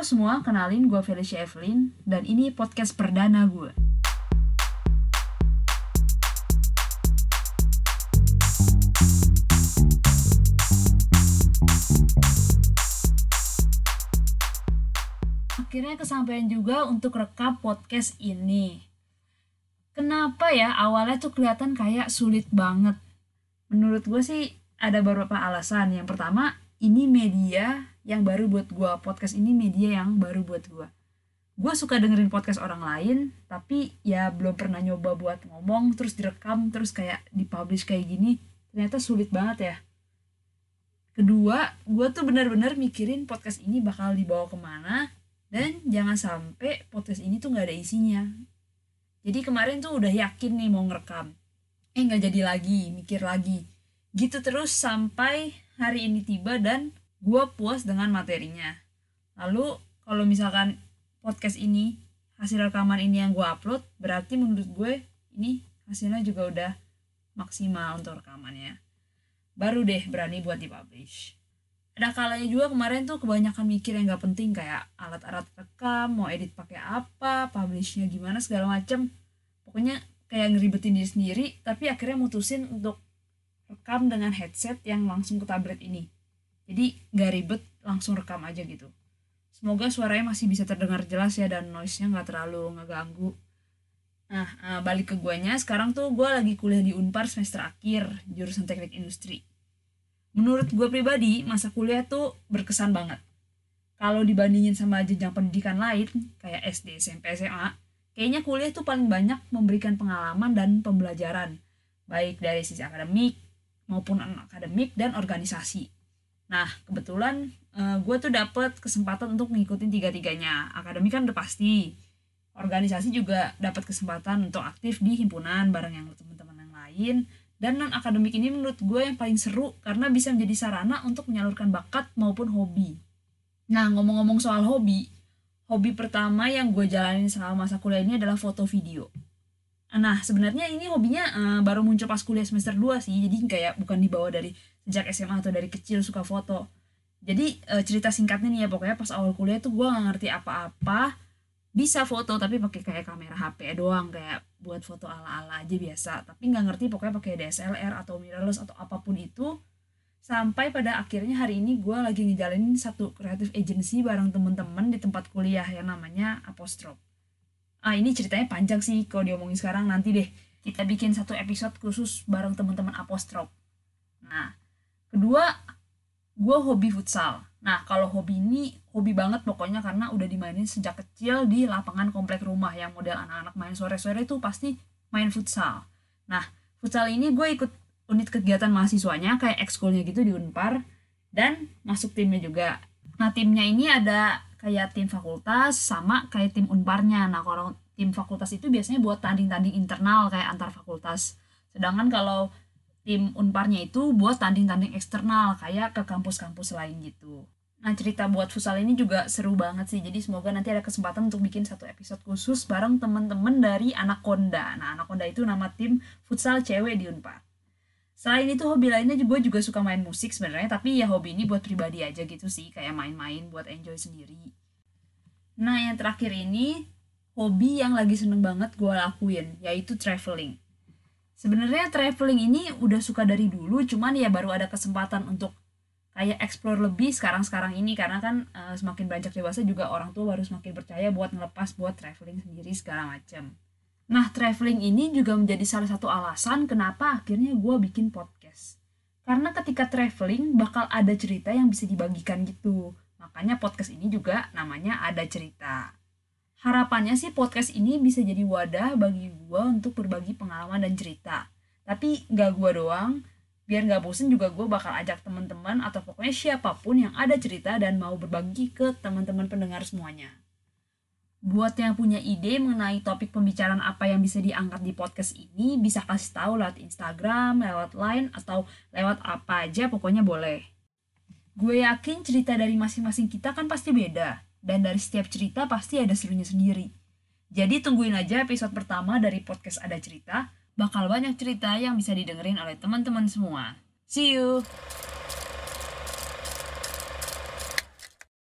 Halo semua, kenalin gue Felicia Evelyn dan ini podcast perdana gue. Akhirnya kesampaian juga untuk rekam podcast ini. Kenapa ya awalnya tuh kelihatan kayak sulit banget? Menurut gue sih ada beberapa alasan. Yang pertama, ini media yang baru buat gue. Podcast ini media yang baru buat gue. Gue suka dengerin podcast orang lain, tapi ya belum pernah nyoba buat ngomong, terus direkam, terus kayak dipublish kayak gini. Ternyata sulit banget ya. Kedua, gue tuh bener-bener mikirin podcast ini bakal dibawa ke mana, dan jangan sampai podcast ini tuh gak ada isinya. Jadi kemarin tuh udah yakin nih mau ngerekam. Eh gak jadi lagi, mikir lagi. Gitu terus sampai hari ini tiba dan gue puas dengan materinya. Lalu kalau misalkan podcast ini, hasil rekaman ini yang gue upload, berarti menurut gue ini hasilnya juga udah maksimal untuk rekamannya. Baru deh berani buat dipublish ada kalanya juga kemarin tuh kebanyakan mikir yang gak penting kayak alat-alat rekam mau edit pakai apa publishnya gimana segala macem pokoknya kayak ngeribetin diri sendiri tapi akhirnya mutusin untuk rekam dengan headset yang langsung ke tablet ini jadi gak ribet langsung rekam aja gitu. Semoga suaranya masih bisa terdengar jelas ya dan noise nya nggak terlalu ngeganggu. Nah eh, balik ke guanya sekarang tuh gue lagi kuliah di Unpar semester akhir jurusan teknik industri. Menurut gue pribadi masa kuliah tuh berkesan banget. Kalau dibandingin sama jenjang pendidikan lain kayak SD SMP SMA kayaknya kuliah tuh paling banyak memberikan pengalaman dan pembelajaran. Baik dari sisi akademik maupun non akademik dan organisasi nah kebetulan uh, gue tuh dapet kesempatan untuk ngikutin tiga-tiganya akademik kan udah pasti organisasi juga dapat kesempatan untuk aktif di himpunan bareng yang teman-teman yang lain dan non akademik ini menurut gue yang paling seru karena bisa menjadi sarana untuk menyalurkan bakat maupun hobi. Nah ngomong-ngomong soal hobi, hobi pertama yang gue jalanin selama masa kuliah ini adalah foto video. Nah sebenarnya ini hobinya uh, baru muncul pas kuliah semester 2 sih, jadi kayak bukan dibawa dari sejak SMA atau dari kecil suka foto. Jadi uh, cerita singkatnya nih ya pokoknya pas awal kuliah tuh gue gak ngerti apa-apa, bisa foto tapi pakai kayak kamera HP doang kayak buat foto ala-ala aja biasa. Tapi nggak ngerti pokoknya pakai DSLR atau mirrorless atau apa pun itu. Sampai pada akhirnya hari ini gue lagi ngejalanin satu kreatif agency bareng temen-temen di tempat kuliah yang namanya Apostrop ah ini ceritanya panjang sih kalau diomongin sekarang. Nanti deh kita bikin satu episode khusus bareng temen-temen Apostrop nah kedua gue hobi futsal Nah, kalau hobi ini hobi banget pokoknya karena udah dimainin sejak kecil di lapangan komplek rumah yang model anak-anak main sore-sore itu pasti main futsal. Nah, futsal ini gue ikut unit kegiatan mahasiswanya kayak ekskulnya gitu di Unpar dan masuk timnya juga. Nah, timnya ini ada kayak tim fakultas sama kayak tim Unparnya. Nah, kalau tim fakultas itu biasanya buat tanding-tanding internal kayak antar fakultas. Sedangkan kalau tim unparnya itu buat tanding-tanding eksternal kayak ke kampus-kampus lain gitu. Nah cerita buat futsal ini juga seru banget sih, jadi semoga nanti ada kesempatan untuk bikin satu episode khusus bareng temen-temen dari Anaconda. Nah Anaconda itu nama tim futsal cewek di Unpar. Selain itu hobi lainnya gue juga suka main musik sebenarnya, tapi ya hobi ini buat pribadi aja gitu sih, kayak main-main buat enjoy sendiri. Nah yang terakhir ini, hobi yang lagi seneng banget gue lakuin, yaitu traveling sebenarnya traveling ini udah suka dari dulu cuman ya baru ada kesempatan untuk kayak explore lebih sekarang-sekarang ini karena kan uh, semakin banyak dewasa juga orang tua baru semakin percaya buat ngelepas buat traveling sendiri segala macam. Nah traveling ini juga menjadi salah satu alasan kenapa akhirnya gue bikin podcast. Karena ketika traveling bakal ada cerita yang bisa dibagikan gitu. Makanya podcast ini juga namanya ada cerita harapannya sih podcast ini bisa jadi wadah bagi gue untuk berbagi pengalaman dan cerita. Tapi gak gue doang. Biar gak bosen juga gue bakal ajak teman-teman atau pokoknya siapa pun yang ada cerita dan mau berbagi ke teman-teman pendengar semuanya. Buat yang punya ide mengenai topik pembicaraan apa yang bisa diangkat di podcast ini bisa kasih tahu lewat Instagram, lewat Line atau lewat apa aja pokoknya boleh. Gue yakin cerita dari masing-masing kita kan pasti beda dan dari setiap cerita pasti ada serunya sendiri. Jadi tungguin aja episode pertama dari podcast Ada Cerita, bakal banyak cerita yang bisa didengerin oleh teman-teman semua. See you!